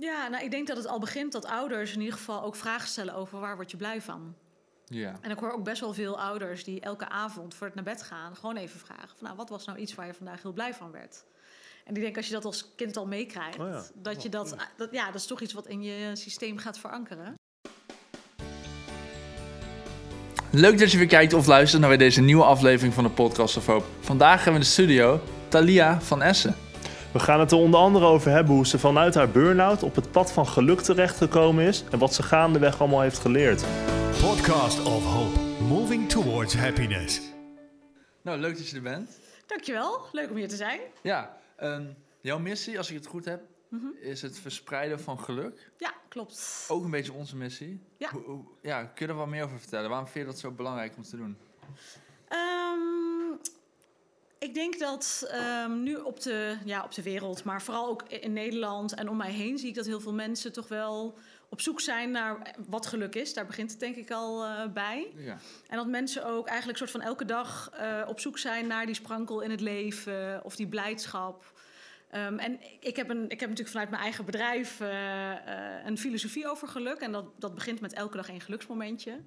Ja, nou, ik denk dat het al begint dat ouders in ieder geval ook vragen stellen over waar word je blij van. Ja. En ik hoor ook best wel veel ouders die elke avond voor het naar bed gaan gewoon even vragen van nou, wat was nou iets waar je vandaag heel blij van werd? En ik denk als je dat als kind al meekrijgt, Oh ja. dat je dat, dat, ja, dat is toch iets wat in je systeem gaat verankeren. Leuk dat je weer kijkt of luistert naar weer deze nieuwe aflevering van de Podcast of Hope. Vandaag hebben we in de studio Thalia van Essen. We gaan het er onder andere over hebben hoe ze vanuit haar burn-out op het pad van geluk terechtgekomen is en wat ze gaandeweg allemaal heeft geleerd. Podcast of Hope, moving towards happiness. Nou, leuk dat je er bent. Dankjewel, leuk om hier te zijn. Ja, ehm, jouw missie, als ik het goed heb, Mhm. is het verspreiden van geluk. Ja, klopt. Ook een beetje onze missie. Ja. Hoe- hoe- ja, kun je er wat meer over vertellen? Waarom vind je dat zo belangrijk om te doen? Ehm, ik denk dat ehm, nu op de, ja, op de wereld, maar vooral ook in Nederland en om mij heen, zie ik dat heel veel mensen toch wel op zoek zijn naar wat geluk is. Daar begint het denk ik al eh, bij. Ja. En dat mensen ook eigenlijk soort van elke dag eh, op zoek zijn naar die sprankel in het leven of die blijdschap. Ehm, en ik heb, een, ik heb natuurlijk vanuit mijn eigen bedrijf eh, een filosofie over geluk. En dat, dat begint met elke dag één geluksmomentje.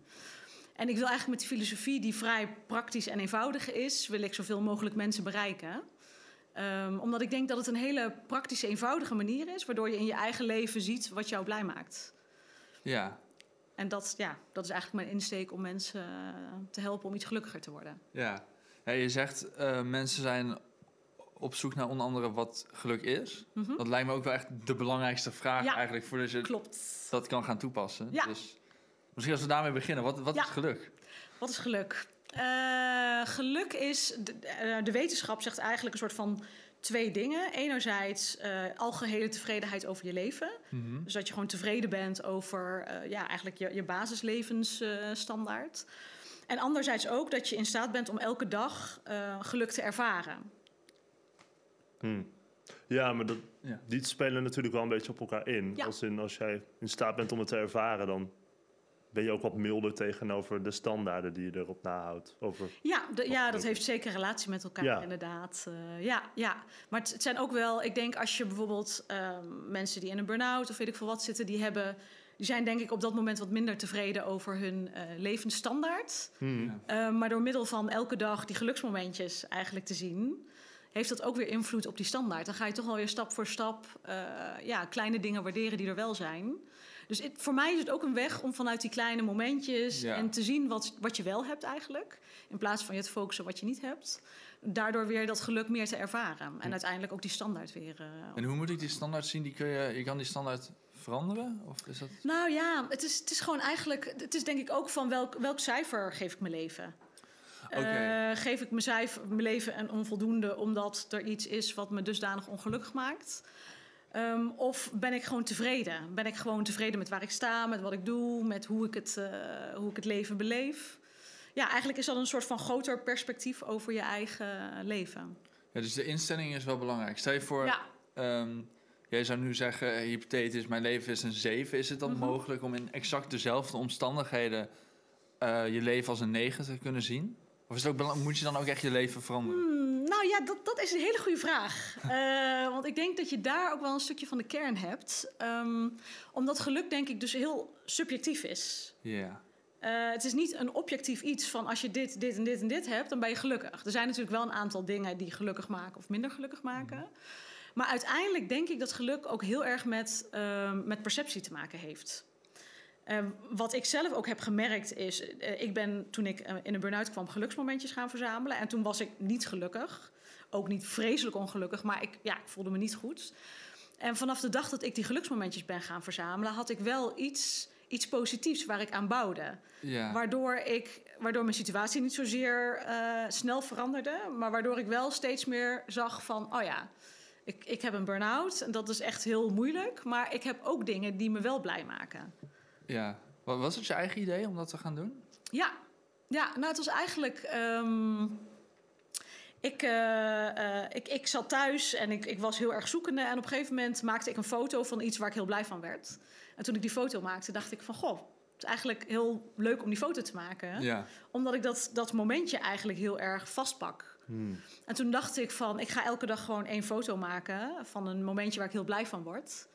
En ik wil eigenlijk met die filosofie, die vrij praktisch en eenvoudig is, wil ik zoveel mogelijk mensen bereiken. Ehm, omdat ik denk dat het een hele praktische, eenvoudige manier is, waardoor je in je eigen leven ziet wat jou blij maakt. Ja. En dat, ja, dat is eigenlijk mijn insteek om mensen eh, te helpen om iets gelukkiger te worden. Ja. ja je zegt, eh, mensen zijn op zoek naar onder andere wat geluk is. Mhm. Dat lijkt me ook wel echt de belangrijkste vraag Ja. eigenlijk voordat je Klopt. dat kan gaan toepassen. Ja. Dus misschien als we daarmee beginnen. Wat, wat Ja. is geluk? Wat is geluk? Eh, geluk is, de, eh, de wetenschap zegt eigenlijk een soort van twee dingen. Enerzijds eh, algehele tevredenheid over je leven. Mhm. Dus dat je gewoon tevreden bent over eh, ja, eigenlijk je, je basislevensstandaard. en anderzijds ook dat je in staat bent om elke dag eh, geluk te ervaren. Hmm. Ja, maar dat, Ja. die spelen natuurlijk wel een beetje op elkaar in. Ja. Als, in. als jij in staat bent om het te ervaren, dan ben je ook wat milder tegenover de standaarden die je erop nahoudt. Over, Ja, de- ja, dat heeft zeker relatie met elkaar, Ja. inderdaad. Eh, ja, ja, maar het, het zijn ook wel, ik denk als je bijvoorbeeld ehm, mensen die in een burn-out of weet ik veel wat zitten, die hebben, die zijn denk ik op dat moment wat minder tevreden over hun eh, levensstandaard. Hmm. Ja. Eh, maar door middel van elke dag die geluksmomentjes eigenlijk te zien, heeft dat ook weer invloed op die standaard. Dan ga je toch wel weer stap voor stap eh, ja, kleine dingen waarderen die er wel zijn. Dus voor mij is het ook een weg om vanuit die kleine momentjes Ja. en te zien wat, wat je wel hebt eigenlijk. In plaats van je te focussen wat je niet hebt. Daardoor weer dat geluk meer te ervaren. En uiteindelijk ook die standaard weer. eh, En hoe moet ik die standaard zien? Die kun je, je kan die standaard veranderen? Of is dat... Nou ja, het is, het is gewoon eigenlijk. Het is denk ik ook van welk, welk cijfer geef ik mijn leven. Eh, geef ik mijn, cijfer, mijn leven een onvoldoende omdat er iets is wat me dusdanig ongelukkig maakt? Ehm, of ben ik gewoon tevreden? Ben ik gewoon tevreden met waar ik sta, met wat ik doe, met hoe ik het, eh, hoe ik het leven beleef? Ja, eigenlijk is dat een soort van groter perspectief over je eigen leven. Ja, dus de instelling is wel belangrijk. Stel je voor, Ja, ehm, jij zou nu zeggen, eh, hypothetisch, mijn leven is een 7. Is het dan Mhm. mogelijk om in exact dezelfde omstandigheden eh, je leven als een 9 te kunnen zien? Of is het ook moet je dan ook echt je leven veranderen? Hmm, nou ja, dat, dat is een hele goede vraag. Eh, want ik denk dat je daar ook wel een stukje van de kern hebt. Ehm, omdat geluk denk ik dus heel subjectief is. Ja. Eh, het is niet een objectief iets van als je dit, dit en dit en dit hebt, dan ben je gelukkig. Er zijn natuurlijk wel een aantal dingen die gelukkig maken of minder gelukkig maken. Maar uiteindelijk denk ik dat geluk ook heel erg met, ehm, met perceptie te maken heeft. Ehm, wat ik zelf ook heb gemerkt is, eh, ik ben toen ik eh, in een burn-out kwam geluksmomentjes gaan verzamelen. En toen was ik niet gelukkig. Ook niet vreselijk ongelukkig, maar ik, ja, ik voelde me niet goed. En vanaf de dag dat ik die geluksmomentjes ben gaan verzamelen, had ik wel iets, iets positiefs waar ik aan bouwde. ja. Waardoor, ik, waardoor mijn situatie niet zozeer eh, snel veranderde, maar waardoor ik wel steeds meer zag van, oh ja, ik, ik heb een burn-out en dat is echt heel moeilijk, maar ik heb ook dingen die me wel blij maken. Ja. Wat was het je eigen idee om dat te gaan doen? Ja, ja nou het was eigenlijk. ehm, ik, eh, eh, ik, ik zat thuis en ik, ik was heel erg zoekende. En op een gegeven moment maakte ik een foto van iets waar ik heel blij van werd. En toen ik die foto maakte, dacht ik van goh, het is eigenlijk heel leuk om die foto te maken. Ja. Omdat ik dat, dat momentje eigenlijk heel erg vastpak. Hmm. En toen dacht ik van, ik ga elke dag gewoon één foto maken van een momentje waar ik heel blij van word.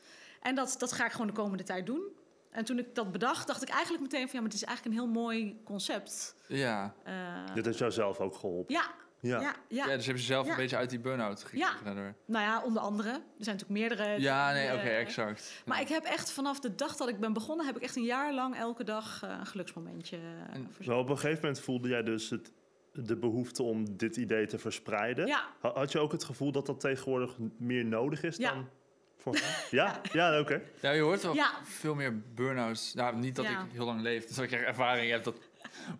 En dat, dat ga ik gewoon de komende tijd doen. En toen ik dat bedacht, dacht ik eigenlijk meteen van... ja, maar het is eigenlijk een heel mooi concept. Ja. Eh, Dit heeft jou zelf ook geholpen. ja, Ja. ja, ja, ja, dus heb je zelf Ja. een beetje uit die burn-out gekregen Ja. daardoor. Nou ja, onder andere. Er zijn natuurlijk meerdere. Ja, nee, oké, eh, exact. Maar Ja. ik heb echt vanaf de dag dat ik ben begonnen... heb ik echt een jaar lang elke dag eh, een geluksmomentje uh, En- Wel, op een gegeven moment voelde jij dus het, de behoefte om dit idee te verspreiden. Had je ook het gevoel dat dat tegenwoordig meer nodig is Ja. Ja? Ja, oké. Ja, je hoort wel Ja. veel meer burn-outs. Nou, niet dat Ja. ik heel lang leef, dus dat ik echt ervaring heb dat,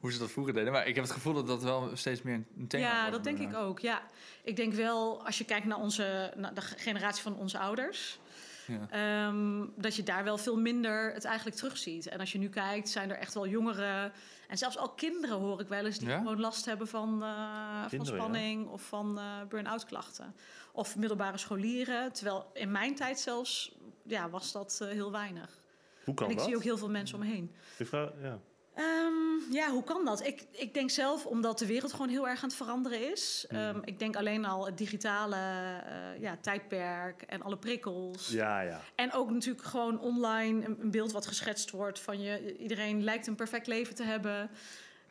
hoe ze dat vroeger deden. Maar ik heb het gevoel dat dat wel steeds meer een thema ja wordt, dat denk ik ook. Ja. Ik denk wel, als je kijkt naar, onze, naar de generatie van onze ouders... Ja. Ehm, dat je daar wel veel minder het eigenlijk terugziet. En als je nu kijkt, zijn er echt wel jongeren... en zelfs al kinderen hoor ik wel eens... die Ja? gewoon last hebben van, eh, van ja. spanning of van eh burn-out klachten. Of middelbare scholieren. Terwijl in mijn tijd zelfs ja, was dat eh, heel weinig. Hoe kan en ik dat? zie ook heel veel mensen om me heen. Ik vraag- ja. Ehm, ja, hoe kan dat? Ik, ik denk zelf omdat de wereld gewoon heel erg aan het veranderen is. Ehm, ik denk alleen al het digitale eh, ja, tijdperk en alle prikkels. ja, ja. En ook natuurlijk gewoon online een, een beeld wat geschetst wordt van je. Iedereen lijkt een perfect leven te hebben.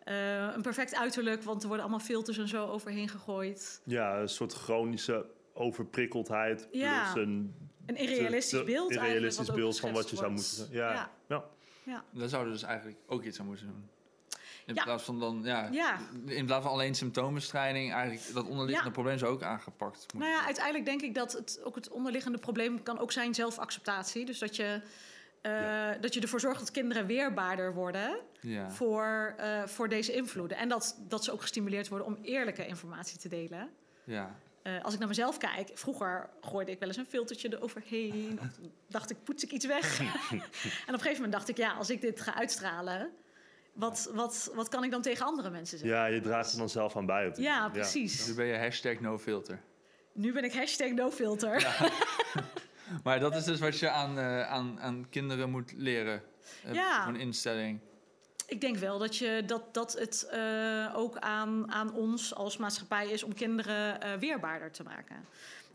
Eh, een perfect uiterlijk, want er worden allemaal filters en zo overheen gegooid. Ja, een soort chronische overprikkeldheid. Ja. Plus een Een irrealistisch beeld eigenlijk. irrealistisch beeld van wat je zou moeten. Ja. Ja. Ja. Daar zouden we dus eigenlijk ook iets aan moeten doen. In Ja. plaats van dan, ja, Ja. in plaats van alleen symptoombestrijding, eigenlijk dat onderliggende Ja. probleem zou ook aangepakt moeten Nou ja, uiteindelijk denk ik dat het, ook het onderliggende probleem kan ook zijn zelfacceptatie. Dus dat je, eh, dat je ervoor zorgt dat kinderen weerbaarder worden voor, eh, voor deze invloeden. En dat, dat ze ook gestimuleerd worden om eerlijke informatie te delen. ja. Eh, als ik naar mezelf kijk, vroeger gooide ik wel eens een filtertje eroverheen. Of dacht ik, poets ik iets weg. en op een gegeven moment dacht ik, ja, als ik dit ga uitstralen, wat, wat, wat kan ik dan tegen andere mensen zeggen? Ja, je draagt er dan zelf aan bij. op Ja, precies. Nu ben je hashtag nofilter. Nu ben ik hashtag nofilter. Maar dat is dus wat je aan, eh, aan, aan kinderen moet leren. Eh, Ja. Zo'n instelling. Ik denk wel dat, je, dat, dat het eh, ook aan, aan ons als maatschappij is om kinderen eh, weerbaarder te maken.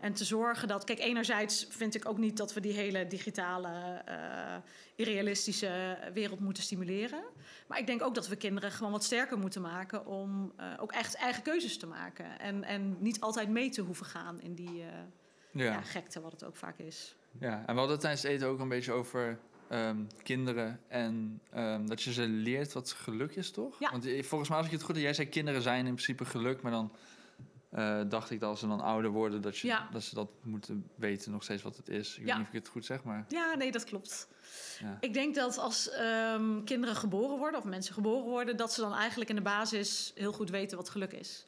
En te zorgen dat, kijk, enerzijds vind ik ook niet dat we die hele digitale, eh, irrealistische wereld moeten stimuleren. Maar ik denk ook dat we kinderen gewoon wat sterker moeten maken om ook echt eigen keuzes te maken. En, en niet altijd mee te hoeven gaan in die Ja. ja, gekte, wat het ook vaak is. ja. En we hadden tijdens het eten ook een beetje over ehm, kinderen. En ehm, dat je ze leert wat geluk is, toch? Ja. Want eh, volgens mij, als ik het goed heb, jij zei kinderen zijn in principe geluk. Maar dan eh, dacht ik dat als ze dan ouder worden, dat, je, Ja. dat ze dat moeten weten nog steeds wat het is. Ik Ja. weet niet of ik het goed zeg, maar... Ja, nee, dat klopt. Ja. Ik denk dat als ehm, kinderen geboren worden, of mensen geboren worden, dat ze dan eigenlijk in de basis heel goed weten wat geluk is.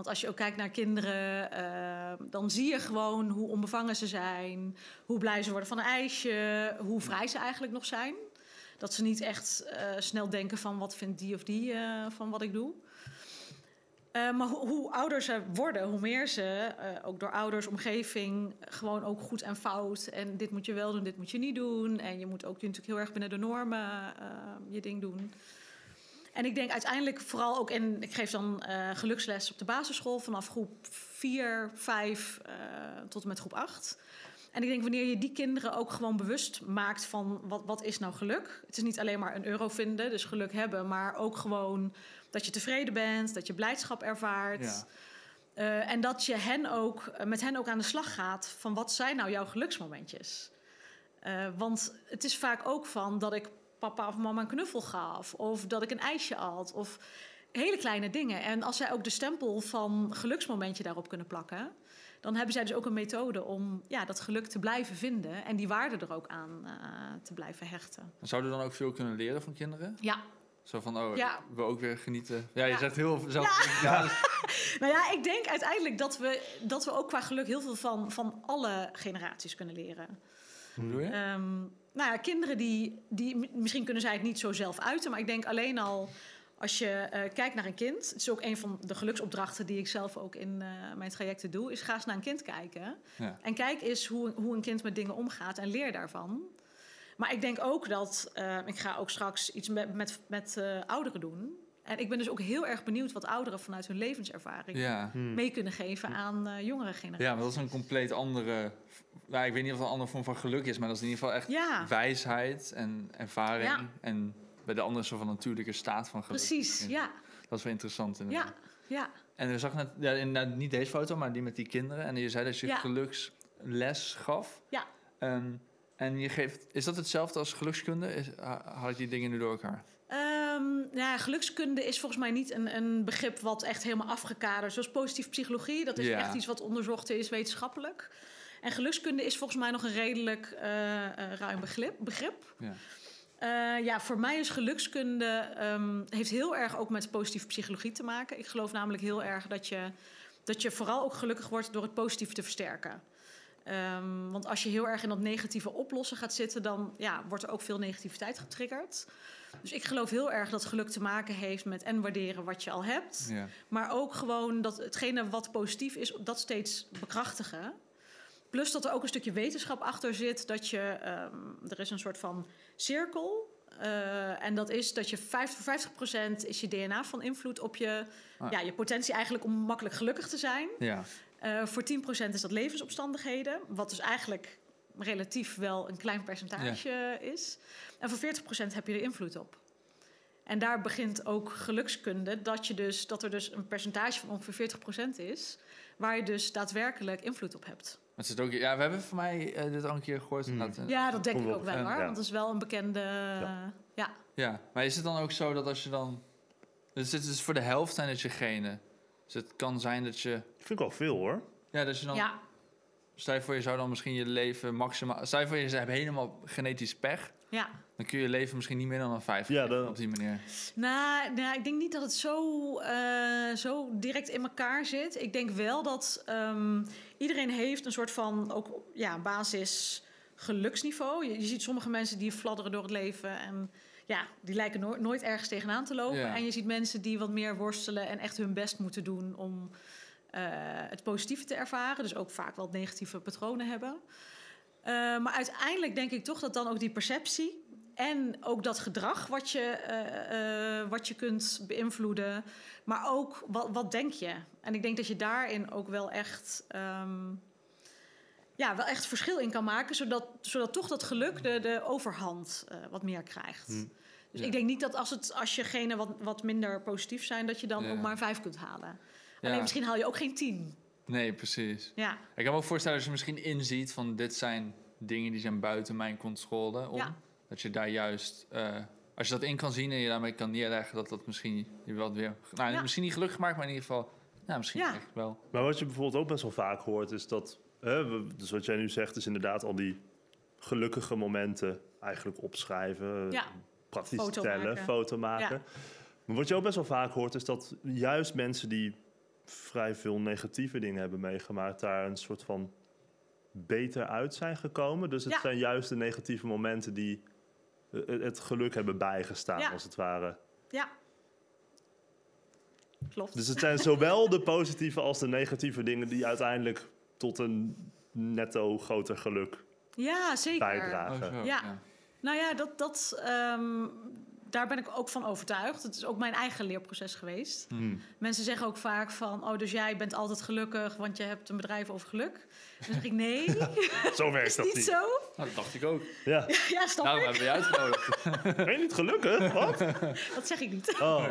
Want als je ook kijkt naar kinderen, ehm, dan zie je gewoon hoe onbevangen ze zijn, hoe blij ze worden van een ijsje, hoe vrij ze eigenlijk nog zijn. Dat ze niet echt eh, snel denken van wat vindt die of die eh, van wat ik doe. Eh, maar hoe, hoe ouder ze worden, hoe meer ze, ook door ouders, omgeving, gewoon ook goed en fout. En dit moet je wel doen, dit moet je niet doen. En je moet ook natuurlijk heel erg binnen de normen eh, je ding doen. En ik denk uiteindelijk vooral ook in, ik geef dan geluksles op de basisschool vanaf groep 4, 5 eh, tot en met groep 8. En ik denk wanneer je die kinderen ook gewoon bewust maakt van wat, wat is nou geluk. Het is niet alleen maar een euro vinden, dus geluk hebben, maar ook gewoon dat je tevreden bent, dat je blijdschap ervaart. Ja. Eh, en dat je hen ook, met hen ook aan de slag gaat van wat zijn nou jouw geluksmomentjes. Want het is vaak ook van dat ik papa of mama een knuffel gaf. Of dat ik een ijsje at. Of hele kleine dingen. En als zij ook de stempel van geluksmomentje daarop kunnen plakken... dan hebben zij dus ook een methode om ja, dat geluk te blijven vinden... en die waarde er ook aan eh, te blijven hechten. Zouden we dan ook veel kunnen leren van kinderen? Ja, Zo van, oh, Ja. we ook weer genieten. Ja, je Ja. zegt heel zelf. Ja. dus- nou ja, ik denk uiteindelijk dat we, dat we ook qua geluk... heel veel van, van alle generaties kunnen leren. Hoe bedoel je? Ehm, nou ja, kinderen die, die... Misschien kunnen zij het niet zo zelf uiten... maar ik denk alleen al als je eh, kijkt naar een kind... het is ook een van de geluksopdrachten... die ik zelf ook in eh, mijn trajecten doe... is ga eens naar een kind kijken. Ja. En kijk eens hoe, hoe een kind met dingen omgaat... en leer daarvan. Maar ik denk ook dat... eh, ik ga ook straks iets met, met, met eh, ouderen doen... En ik ben dus ook heel erg benieuwd wat ouderen vanuit hun levenservaring Ja. mee kunnen geven aan eh, jongere generaties. ja, maar dat is een compleet andere... Ja, ik weet niet of het een andere vorm van geluk is, maar dat is in ieder geval echt Ja. wijsheid en ervaring. Ja. En bij de andere zo van natuurlijke staat van geluk. Precies, ja. Dat is wel interessant inderdaad. Ja, ja. En we zag net, ja, inderdaad niet deze foto, maar die met die kinderen. En je zei dat je Ja. geluksles gaf. Ja. Ehm, en je geeft, is dat hetzelfde als gelukskunde? Is, haal ik die dingen nu door elkaar? Ehm, ja, gelukskunde is volgens mij niet een, een begrip wat echt helemaal afgekaderd. Zoals positieve psychologie, dat is Ja. echt iets wat onderzocht is wetenschappelijk. En gelukskunde is volgens mij nog een redelijk eh, ruim begrip. begrip. Ja. Eh, ja, voor mij is gelukskunde ehm, heeft heel erg ook met positieve psychologie te maken. Ik geloof namelijk heel erg dat je, dat je vooral ook gelukkig wordt door het positieve te versterken. Ehm, want als je heel erg in dat negatieve oplossen gaat zitten, dan ja, wordt er ook veel negativiteit getriggerd. Dus ik geloof heel erg dat geluk te maken heeft met en waarderen wat je al hebt. Ja. Maar ook gewoon dat hetgene wat positief is, dat steeds bekrachtigen. Plus dat er ook een stukje wetenschap achter zit. Dat je, ehm, er is een soort van cirkel. eh, en dat is dat je 50, voor 50% is je DNA van invloed op je, Ah. ja, je potentie eigenlijk om makkelijk gelukkig te zijn. ja. Eh, voor 10% is dat levensomstandigheden. Wat dus eigenlijk relatief wel een klein percentage is. En voor 40% heb je er invloed op. En daar begint ook gelukskunde. Dat, je dus, dat er dus een percentage van ongeveer 40% is. Waar je dus daadwerkelijk invloed op hebt. Het zit ook, ja, we hebben voor mij eh, dit al een keer gehoord. Hmm. inderdaad. Ja, dat denk ik ook wel hoor. ja. Want het is wel een bekende... Ja. Ja, maar is het dan ook zo dat als je dan... Dus het is voor de helft zijn het je genen. Dus het kan zijn dat je... Vind ik wel veel hoor. Ja, dat je dan... ja. Stel je voor, je zou dan misschien je leven maximaal... Stel je voor, je hebt helemaal genetisch pech. ja. Dan kun je leven misschien niet meer dan een vijf Ja, op die manier. Nou, nou, ik denk niet dat het zo, eh, zo direct in elkaar zit. Ik denk wel dat ehm, iedereen heeft een soort van ook, ja, basis geluksniveau. Je, je ziet sommige mensen die fladderen door het leven en ja, die lijken no- nooit ergens tegenaan te lopen. Ja. En je ziet mensen die wat meer worstelen en echt hun best moeten doen om het positieve te ervaren. Dus ook vaak wel negatieve patronen hebben. Eh, maar uiteindelijk denk ik toch dat dan ook die perceptie en ook dat gedrag wat je, eh, eh, wat je kunt beïnvloeden, maar ook wat, wat denk je. En ik denk dat je daarin ook wel echt, ehm, ja, wel echt verschil in kan maken, zodat, zodat toch dat geluk de, de overhand eh, wat meer krijgt. Hm. Dus Ja. ik denk niet dat als, het, als je genen wat, wat minder positief zijn, dat je dan Ja. ook maar een vijf kunt halen. Ja. Alleen misschien haal je ook geen tien. Nee, precies. Ja, Ik kan me ook voorstellen als je misschien inziet van dit zijn dingen die zijn buiten mijn controle. Om, Ja. Dat je daar juist, eh, als je dat in kan zien en je daarmee kan neerleggen, dat dat misschien je wel weer, nou Ja. misschien niet gelukkig maakt, maar in ieder geval, nou misschien Ja. eigenlijk wel. Maar wat je bijvoorbeeld ook best wel vaak hoort, is dat. Hè, we- dus wat jij nu zegt, is inderdaad al die gelukkige momenten eigenlijk opschrijven. Ja. Praktisch Foto tellen, maken. foto maken. Ja. Maar wat je ook best wel vaak hoort, is dat juist mensen die vrij veel negatieve dingen hebben meegemaakt, daar een soort van beter uit zijn gekomen. Dus het Ja. zijn juist de negatieve momenten die eh, het geluk hebben bijgestaan, Ja. als het ware. ja. Klopt. Dus het zijn zowel de positieve als de negatieve dingen die uiteindelijk tot een netto groter geluk ja, zeker. bijdragen. Oh, zo, Ja. Nou ja, dat, dat, ehm, daar ben ik ook van overtuigd. Het is ook mijn eigen leerproces geweest. Hmm. Mensen zeggen ook vaak van... oh, dus jij bent altijd gelukkig, want je hebt een bedrijf over geluk. Dan zeg ik, nee, Zo werkt is dat niet niet. zo. Nou, dat dacht ik ook. Ja. Ja, snap Daarom ik. hebben we je uitgenodigd. Ben je niet gelukkig? Wat? Dat zeg ik niet. Oh.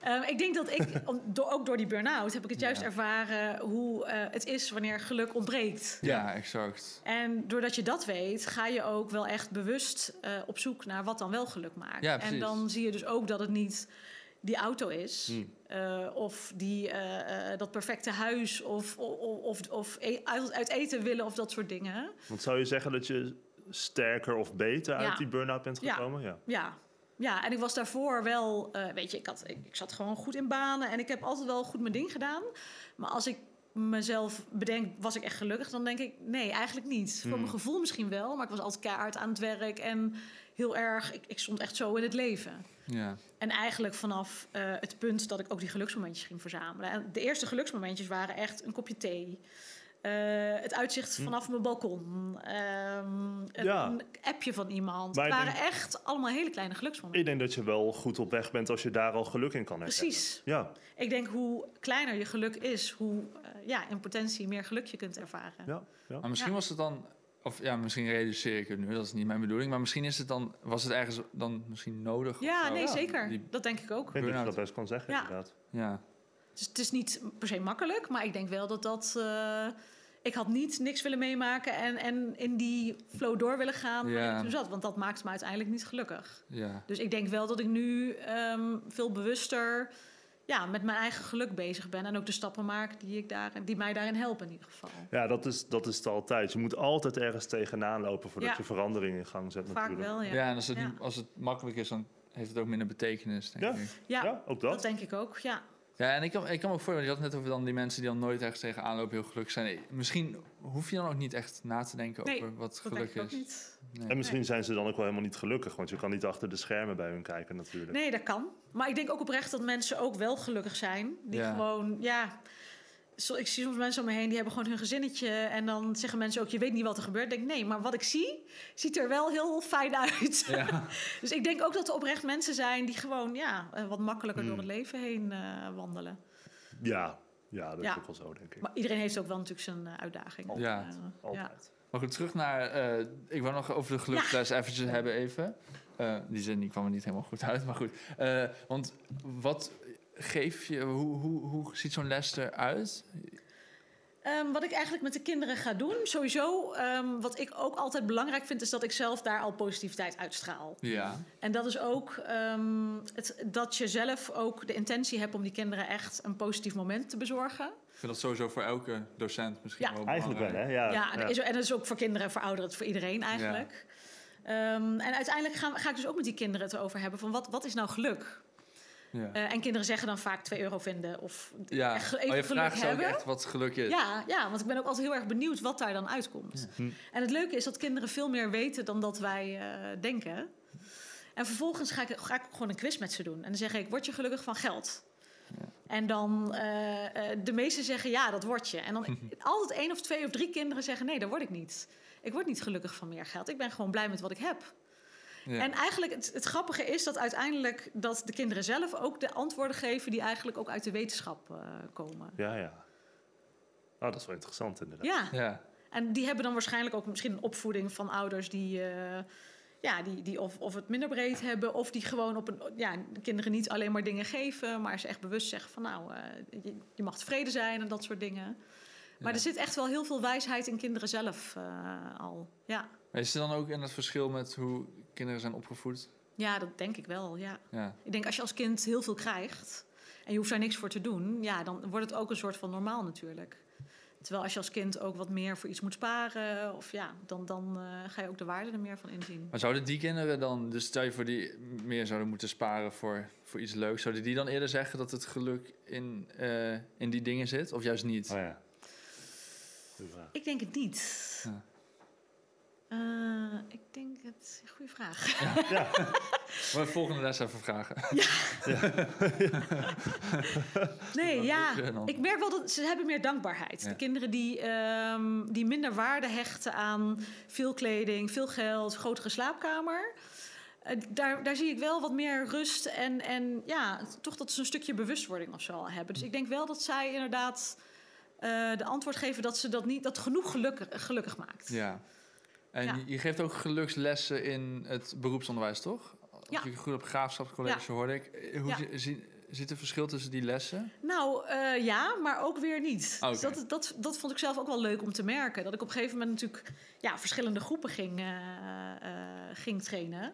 Ehm, ik denk dat ik, ook door die burn-out... heb ik het juist Ja. ervaren hoe eh, het is wanneer geluk ontbreekt. ja, exact. En doordat je dat weet, ga je ook wel echt bewust eh, op zoek naar wat dan wel geluk maakt. Ja, en dan zie je dus ook dat het niet die auto is, Hmm. eh, of die, eh, eh, dat perfecte huis, of, of, of, of e- uit, uit eten willen of dat soort dingen. Want zou je zeggen dat je sterker of beter uit die burn-out bent Ja. gekomen? Ja. Ja. Ja, en ik was daarvoor wel, eh, weet je, ik, had, ik, ik zat gewoon goed in banen en ik heb altijd wel goed mijn ding gedaan. Maar als ik mezelf bedenk, was ik echt gelukkig, dan denk ik, nee, eigenlijk niet. Voor Hmm. mijn gevoel misschien wel, maar ik was altijd keihard aan het werk en heel erg, ik, ik stond echt zo in het leven. Ja. En eigenlijk vanaf eh, het punt dat ik ook die geluksmomentjes ging verzamelen. En de eerste geluksmomentjes waren echt een kopje thee. Eh, het uitzicht vanaf mijn balkon. ehm, een, Ja. appje van iemand. Maar het waren echt allemaal hele kleine geluksmomenten. Ik denk dat je wel goed op weg bent als je daar al geluk in kan herkennen. Precies. Ja, Ik denk hoe kleiner je geluk is, hoe eh, ja, in potentie meer geluk je kunt ervaren. ja, ja. Maar misschien Ja. was het dan, of ja, misschien realiseer ik het nu, dat is niet mijn bedoeling. Maar misschien is het dan, was het ergens dan misschien nodig? Ja, nee, zeker. Die- Dat denk ik ook. Ik denk dat je dat best kan zeggen, Ja. inderdaad. ja. Dus het is niet per se makkelijk, maar ik denk wel dat dat. eh, ik had niet niks willen meemaken en, en in die flow door willen gaan waar Ja. ik toen zat. Want dat maakt me uiteindelijk niet gelukkig. ja. Dus ik denk wel dat ik nu ehm, veel bewuster ja, met mijn eigen geluk bezig ben. En ook de stappen maak die, ik daar, die mij daarin helpen in ieder geval. Ja, dat is, dat is het altijd. Je moet altijd ergens tegenaan lopen voordat Ja. je verandering in gang zet Vaak natuurlijk. wel, ja. Ja, en als het, Ja. als het makkelijk is, dan heeft het ook minder betekenis, denk Ja. ik. Ja, Ja, ook dat. dat. denk ik ook, ja. Ja, en ik kan, ik kan me ook voorstellen, je had het net over dan die mensen die dan nooit ergens tegenaan lopen, heel gelukkig zijn. Misschien hoef je dan ook niet echt na te denken Nee, over wat Dat geluk denk ik ook is. niet. Nee. En misschien zijn ze dan ook wel helemaal niet gelukkig, want je kan niet achter de schermen bij hun kijken natuurlijk. Nee, dat kan. Maar ik denk ook oprecht dat mensen ook wel gelukkig zijn. Die Ja. gewoon, ja... Ik zie soms mensen om me heen, die hebben gewoon hun gezinnetje. En dan zeggen mensen ook, je weet niet wat er gebeurt. Ik denk, nee, maar wat ik zie, ziet er wel heel fijn uit. Ja. dus ik denk ook dat er oprecht mensen zijn die gewoon, ja, eh, wat makkelijker Hmm. door het leven heen eh, wandelen. Ja, ja dat Ja. is ook wel zo, denk ik. Maar iedereen heeft ook wel natuurlijk zijn eh, uitdaging. Ja, Eh, ja. Altijd. Maar goed, terug naar... eh, ik wil nog over de geluksles eventjes hebben even. Eh, die zin die kwam er niet helemaal goed uit, maar goed. Eh, want wat geef je... Hoe, hoe, hoe ziet zo'n les eruit? Ehm, wat ik eigenlijk met de kinderen ga doen, sowieso, ehm, wat ik ook altijd belangrijk vind, is dat ik zelf daar al positiviteit uitstraal. Ja. En dat is ook ehm, het, dat je zelf ook de intentie hebt om die kinderen echt een positief moment te bezorgen. Ik vind dat sowieso voor elke docent misschien Ja. wel Eigenlijk wel, hè? Ja, Ja, en, dat Is, en dat is ook voor kinderen en voor ouderen, voor iedereen eigenlijk. Ehm, en uiteindelijk gaan, ga ik dus ook met die kinderen het over hebben van wat, wat is nou geluk? Ja. Eh, en kinderen zeggen dan vaak 2 euro vinden of ja. echt Oh, even je geluk vraagt ze ook hebben. echt wat geluk is. Ja, ja, want ik ben ook altijd heel erg benieuwd wat daar dan uitkomt. Hm. En het leuke is dat kinderen veel meer weten dan dat wij eh, denken. En vervolgens ga ik, ga ik ook gewoon een quiz met ze doen. En dan zeg ik, word je gelukkig van geld? En dan eh, eh, de meesten zeggen ja, dat word je. En dan altijd één of twee of drie kinderen zeggen nee, dat word ik niet. Ik word niet gelukkig van meer geld. Ik ben gewoon blij met wat ik heb. Ja. En eigenlijk het, het grappige is dat uiteindelijk dat de kinderen zelf ook de antwoorden geven die eigenlijk ook uit de wetenschap eh, komen. Ja, ja. Oh, dat is wel interessant inderdaad. Ja. Ja. En die hebben dan waarschijnlijk ook misschien een opvoeding van ouders die, eh, ja, die, die of, of het minder breed hebben, of die gewoon op een, ja, de kinderen niet alleen maar dingen geven, maar ze echt bewust zeggen van nou, eh, je, je mag tevreden zijn en dat soort dingen. Maar Ja. er zit echt wel heel veel wijsheid in kinderen zelf eh, al. Ja. Maar is er dan ook in het verschil met hoe kinderen zijn opgevoed? ja, dat denk ik wel. Ja. Ja. Ik denk als je als kind heel veel krijgt en je hoeft daar niks voor te doen, ja, dan wordt het ook een soort van normaal natuurlijk. Terwijl als je als kind ook wat meer voor iets moet sparen, of ja, dan, dan eh, ga je ook de waarde er meer van inzien. Maar zouden die kinderen dan, dus stel je voor die meer zouden moeten sparen voor, voor iets leuks, zouden die dan eerder zeggen dat het geluk in, eh, in die dingen zit? Of juist niet? Oh ja. Ik denk het niet. Ja. Eh, ik denk het. Goeie vraag. Ja, Maar volgende les even vragen. Nee, ja. je dan? Ik merk wel dat ze hebben meer dankbaarheid. Ja. De kinderen die, ehm, die minder waarde hechten aan veel kleding, veel geld, grotere slaapkamer. eh, daar, daar zie ik wel wat meer rust en, en ja, toch dat ze een stukje bewustwording of zo al hebben. Dus ik denk wel dat zij inderdaad eh, de antwoord geven dat ze dat niet, dat genoeg gelukkig, gelukkig maakt. Ja. En Ja. Je, je geeft ook gelukslessen in het beroepsonderwijs, toch? Ja. ik goed op graafschapscollege hoorde ik. Eh, Hoe Ja. zie- zit er verschil tussen die lessen? Nou ja, ja, maar ook weer niet. Dus dat, dat, dat vond ik zelf ook wel leuk om te merken. Dat ik op een gegeven moment natuurlijk ja, verschillende groepen ging, eh, eh, ging trainen.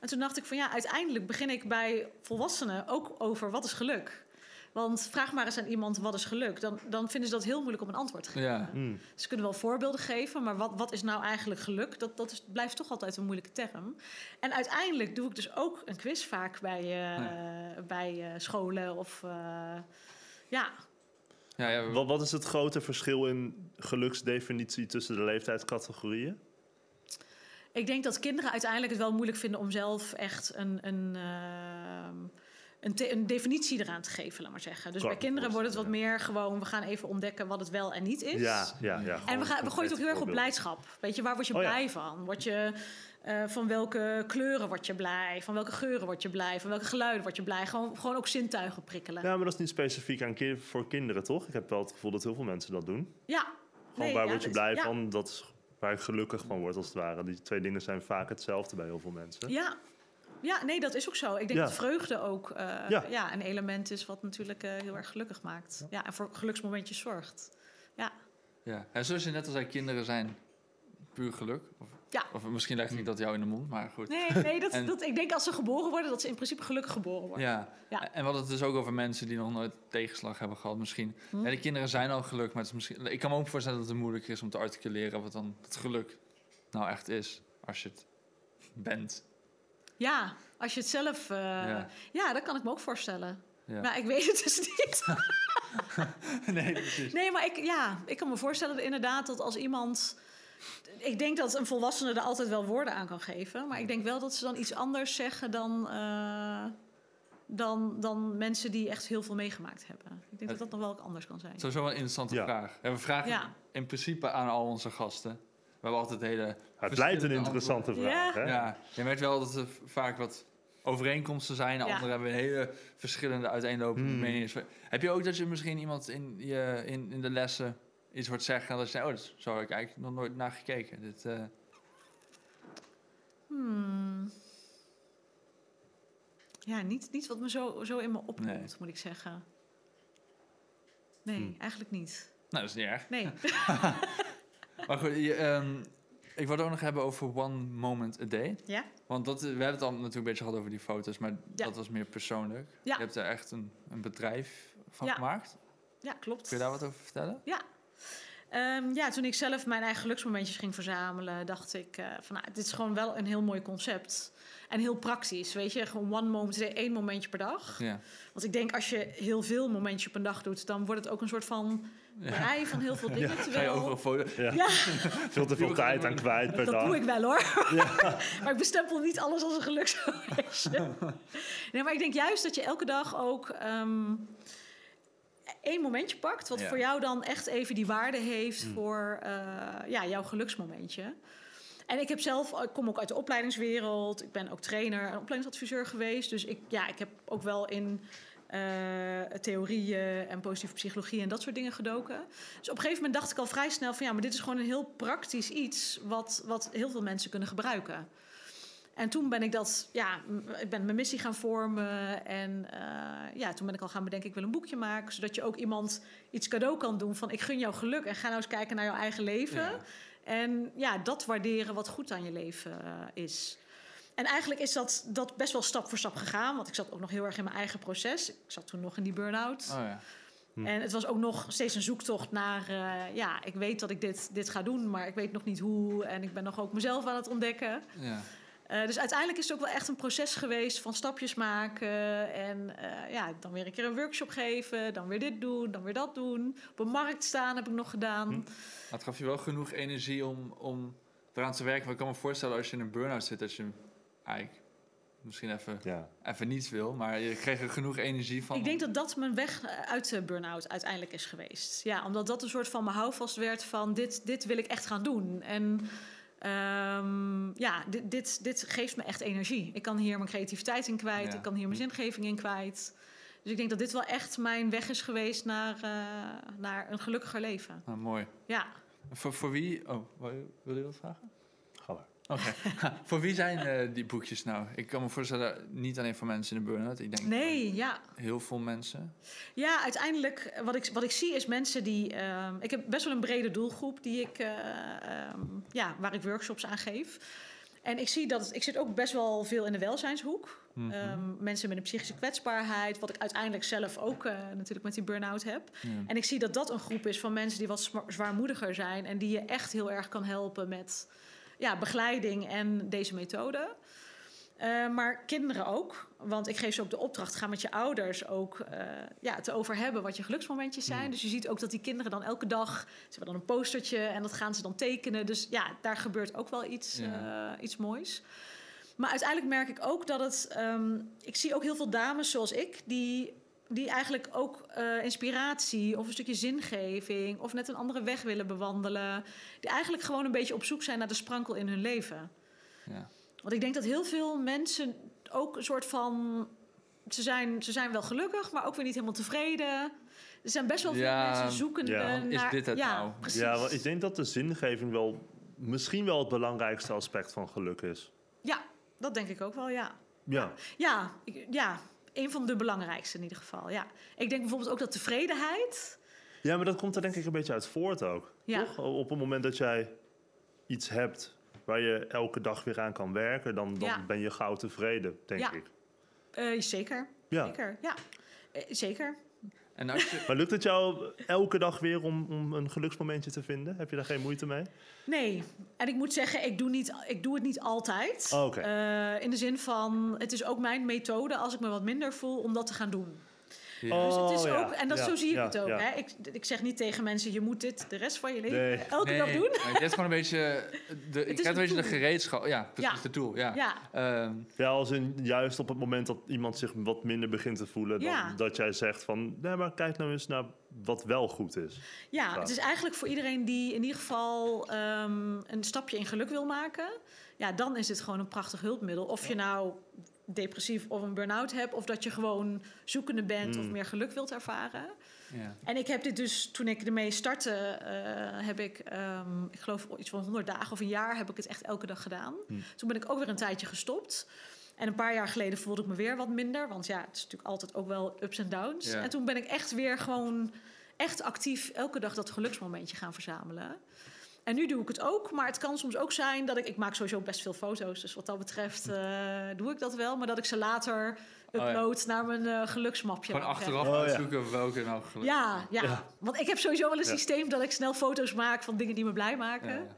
En toen dacht ik van ja, uiteindelijk begin ik bij volwassenen ook over wat is geluk. Want vraag maar eens aan iemand wat is geluk. Dan, dan vinden ze dat heel moeilijk om een antwoord te geven. Ja. Hm. Ze kunnen wel voorbeelden geven, maar wat, wat is nou eigenlijk geluk? Dat, dat is, blijft toch altijd een moeilijke term. En uiteindelijk doe ik dus ook een quiz vaak bij, eh, bij eh, scholen of eh, ja, Ja, ja, Wat, wat is het grote verschil in geluksdefinitie tussen de leeftijdscategorieën? Ik denk dat kinderen uiteindelijk het wel moeilijk vinden om zelf echt een, een, ehm, een, te- een definitie eraan te geven, laat maar zeggen. Dus bij kinderen wordt het wat meer gewoon... we gaan even ontdekken wat het wel en niet is. Ja, ja, ja. En gewoon we, gaan, we gooien het ook concrete heel erg op blijdschap. Weet je, waar word je Oh ja. blij van? Word je, eh, van welke kleuren word je blij? Van welke geuren word je blij? Van welke geluiden word je blij? Gewoon, gewoon ook zintuigen prikkelen. Ja. Ja, maar dat is niet specifiek aan voor kinderen, toch? Ik heb wel het gevoel dat heel veel mensen dat doen. Gewoon Nee, waar ja, word je blij ja. van? Dat is waar ik gelukkig van word, als het ware. Die twee dingen zijn vaak hetzelfde bij heel veel mensen. Ja. Ja, nee, dat is ook zo. Ik denk Ja. dat vreugde ook eh, Ja. ja. een element is wat natuurlijk eh, heel erg gelukkig maakt. Ja. en voor geluksmomentjes zorgt. Ja, Ja. En zoals je net al zei, kinderen zijn puur geluk. Of, Ja. of misschien leg ik niet dat jou in de mond, maar goed. nee, nee dat, En- dat, ik denk als ze geboren worden, dat ze in principe gelukkig geboren worden. Ja. Ja. en we hadden het dus ook over mensen die nog nooit tegenslag hebben gehad misschien. Hm. Ja, die kinderen zijn al geluk, maar het is misschien, ik kan me ook voorstellen dat het moeilijk is om te articuleren wat dan het geluk nou echt is, als je het bent. Ja, als je het zelf... eh, Ja. ja. dat kan ik me ook voorstellen. Ja. Maar ik weet het dus niet. nee, precies. Nee, maar ik, ja, ik kan me voorstellen dat inderdaad dat als iemand... Ik denk dat een volwassene er altijd wel woorden aan kan geven. Maar ik denk wel dat ze dan iets anders zeggen dan, eh, dan, dan mensen die echt heel veel meegemaakt hebben. Ik denk dat dat nog wel anders kan zijn. Sowieso wel een interessante Ja. vraag. En we vragen Ja. in principe aan al onze gasten. We hebben altijd hele... Het blijft een interessante antwoorden. vraag, Ja. hè? Ja, je merkt wel dat er vaak wat overeenkomsten zijn. Ja. Anderen hebben hele verschillende uiteenlopende Hmm. meningen. Heb je ook dat je misschien iemand in, je, in, in de lessen iets hoort zeggen... en dat je zegt, oh, dat zo heb ik eigenlijk nog nooit naar gekeken. Dit, eh, Hmm. Ja, niet, niet wat me zo, zo in me opkomt, Nee. moet ik zeggen. Nee, Hmm. eigenlijk niet. nou, dat is niet erg. Nee. Maar goed, je, ehm, ik wil het ook nog hebben over One Moment a Day. ja? Want dat, we hebben het al natuurlijk een beetje gehad over die foto's... maar Ja. dat was meer persoonlijk. Ja. Je hebt er echt een, een bedrijf van Ja. gemaakt. Ja, klopt. Kun je daar wat over vertellen? Ehm, ja, toen ik zelf mijn eigen geluksmomentjes ging verzamelen, dacht ik eh, van nou, dit is gewoon wel een heel mooi concept. En heel praktisch, weet je, gewoon one moment, één momentje per dag. Ja. Want ik denk als je heel veel momentjes op een dag doet, dan wordt het ook een soort van brei van heel veel dingen. Ga je terwijl, over een foto... Ja. Ja, Veel te veel tijd aan kwijt per dat dag. doe ik wel hoor. maar ik bestempel niet alles als een geluksmomentje. nee, maar ik denk juist dat je elke dag ook ehm, één momentje pakt, wat Ja. voor jou dan echt even die waarde heeft Mm. voor eh, ja, jouw geluksmomentje. En ik heb zelf, ik kom ook uit de opleidingswereld. Ik ben ook trainer en opleidingsadviseur geweest. Dus ik, ja, ik heb ook wel in eh, theorieën en positieve psychologie en dat soort dingen gedoken. Dus op een gegeven moment dacht ik al vrij snel van ja, maar dit is gewoon een heel praktisch iets wat, wat heel veel mensen kunnen gebruiken. En toen ben ik dat, ja, ik ben mijn missie gaan vormen. En eh, ja, toen ben ik al gaan bedenken, ik wil een boekje maken. Zodat je ook iemand iets cadeau kan doen van ik gun jou geluk. En ga nou eens kijken naar jouw eigen leven. Ja. En ja, dat waarderen wat goed aan je leven eh, is. En eigenlijk is dat, dat best wel stap voor stap gegaan. Want ik zat ook nog heel erg in mijn eigen proces. Ik zat toen nog in die burn-out. Oh ja. Hm. En het was ook nog steeds een zoektocht naar... eh, ja, ik weet dat ik dit, dit ga doen, maar ik weet nog niet hoe. En ik ben nog ook mezelf aan het ontdekken. ja. Eh, dus uiteindelijk is het ook wel echt een proces geweest van stapjes maken. En eh, ja, dan weer een keer een workshop geven. Dan weer dit doen, dan weer dat doen. Op een markt staan heb ik nog gedaan. Hm. Maar het gaf je wel genoeg energie om, om eraan te werken. Maar ik kan me voorstellen als je in een burn-out zit, dat je eigenlijk misschien even, Ja. even niets wil. Maar je kreeg er genoeg energie van. Ik denk dat dat mijn weg eh, uit de burn-out uiteindelijk is geweest. Ja, omdat dat een soort van mijn houvast werd van dit, dit wil ik echt gaan doen. En ehm, ja, dit, dit, dit geeft me echt energie. Ik kan hier mijn creativiteit in kwijt. Ja. Ik kan hier mijn zingeving in kwijt. Dus ik denk dat dit wel echt mijn weg is geweest naar, eh, naar een gelukkiger leven. Ah, mooi. Ja. Voor, voor wie... Oh, wil je dat vragen? Oké. voor wie zijn eh, die boekjes nou? Ik kan me voorstellen, niet alleen voor mensen in de burn-out. Ik denk Nee, ja. heel veel mensen. Ja, uiteindelijk, wat ik, wat ik zie is mensen die... ehm, ik heb best wel een brede doelgroep die ik, eh, ehm, ja, waar ik workshops aan geef. En ik zie dat... Ik zit ook best wel veel in de welzijnshoek. Mhm. Ehm, mensen met een psychische kwetsbaarheid. Wat ik uiteindelijk zelf ook eh, natuurlijk met die burn-out heb. En ik zie dat dat een groep is van mensen die wat zwa- zwaarmoediger zijn. En die je echt heel erg kan helpen met ja, begeleiding en deze methode. Eh, maar kinderen ook. Want ik geef ze ook de opdracht: ga met je ouders ook eh, ja, het over hebben wat je geluksmomentjes zijn. Mm. Dus je ziet ook dat die kinderen dan elke dag. Ze hebben dan een postertje en dat gaan ze dan tekenen. Dus ja, daar gebeurt ook wel iets, Ja. eh, iets moois. Maar uiteindelijk merk ik ook dat het. ehm, ik zie ook heel veel dames zoals ik die. Die eigenlijk ook eh, inspiratie of een stukje zingeving of net een andere weg willen bewandelen. Die eigenlijk gewoon een beetje op zoek zijn naar de sprankel in hun leven. Ja. Want ik denk dat heel veel mensen ook een soort van. Ze zijn, ze zijn wel gelukkig, maar ook weer niet helemaal tevreden. Er zijn best wel veel Ja, mensen zoekende ja. naar... Is dit het ja, nou? Precies. Ja, ik denk dat de zingeving wel misschien wel het belangrijkste aspect van geluk is. Ja, dat denk ik ook wel, ja. Ja, Ja, ik- ja, een van de belangrijkste in ieder geval, ja. Ik denk bijvoorbeeld ook dat tevredenheid... ja maar dat komt er denk ik een beetje uit voort ook. Ja. Toch? Op het moment dat jij iets hebt waar je elke dag weer aan kan werken, dan, dan Ja. ben je gauw tevreden, denk Ja. ik. eh, zeker, Ja. zeker, ja. Eh, zeker. En als je, Maar lukt het jou elke dag weer om, om een geluksmomentje te vinden? Heb je daar geen moeite mee? Nee, en ik moet zeggen, ik doe, niet, ik doe het niet altijd. Oh. Eh, in de zin van, het is ook mijn methode als ik me wat minder voel om dat te gaan doen. Ja. Dus het is Oh, ja. ook, en dat, Ja, zo zie ik ja, het ook. ja. Hè? Ik, ik zeg niet tegen mensen, je moet dit de rest van je leven Nee. elke dag doen. maar dit is gewoon een beetje... De, ik heb een beetje de gereedschap. Ja, precies, Ja. de tool. Ja. Ja, Ehm, Ja, als in juist op het moment dat iemand zich wat minder begint te voelen, dan, dat jij zegt van, nee, maar kijk nou eens naar wat wel goed is. ja, Ja. het is eigenlijk voor iedereen die in ieder geval ehm, een stapje in geluk wil maken. Ja, dan is dit gewoon een prachtig hulpmiddel. Of je nou depressief of een burn-out hebt, of dat je gewoon zoekende bent of Mm. meer geluk wilt ervaren. ja. En ik heb dit dus, toen ik ermee startte, eh, heb ik, ehm, ik geloof iets van 100 dagen of een jaar, heb ik het echt elke dag gedaan. Hmm. Toen ben ik ook weer een tijdje gestopt. En een paar jaar geleden voelde ik me weer wat minder, want ja, het is natuurlijk altijd ook wel ups en downs. Ja. En toen ben ik echt weer gewoon echt actief elke dag dat geluksmomentje gaan verzamelen. En nu doe ik het ook, maar het kan soms ook zijn dat ik... Ik maak sowieso best veel foto's, dus wat dat betreft eh, doe ik dat wel. Maar dat ik ze later Oh ja. upload naar mijn eh, geluksmapje. Gewoon achteraf Oh, ja. uitzoeken welke nou geluk Ja, ja, Ja. want ik heb sowieso wel een Ja. systeem dat ik snel foto's maak van dingen die me blij maken.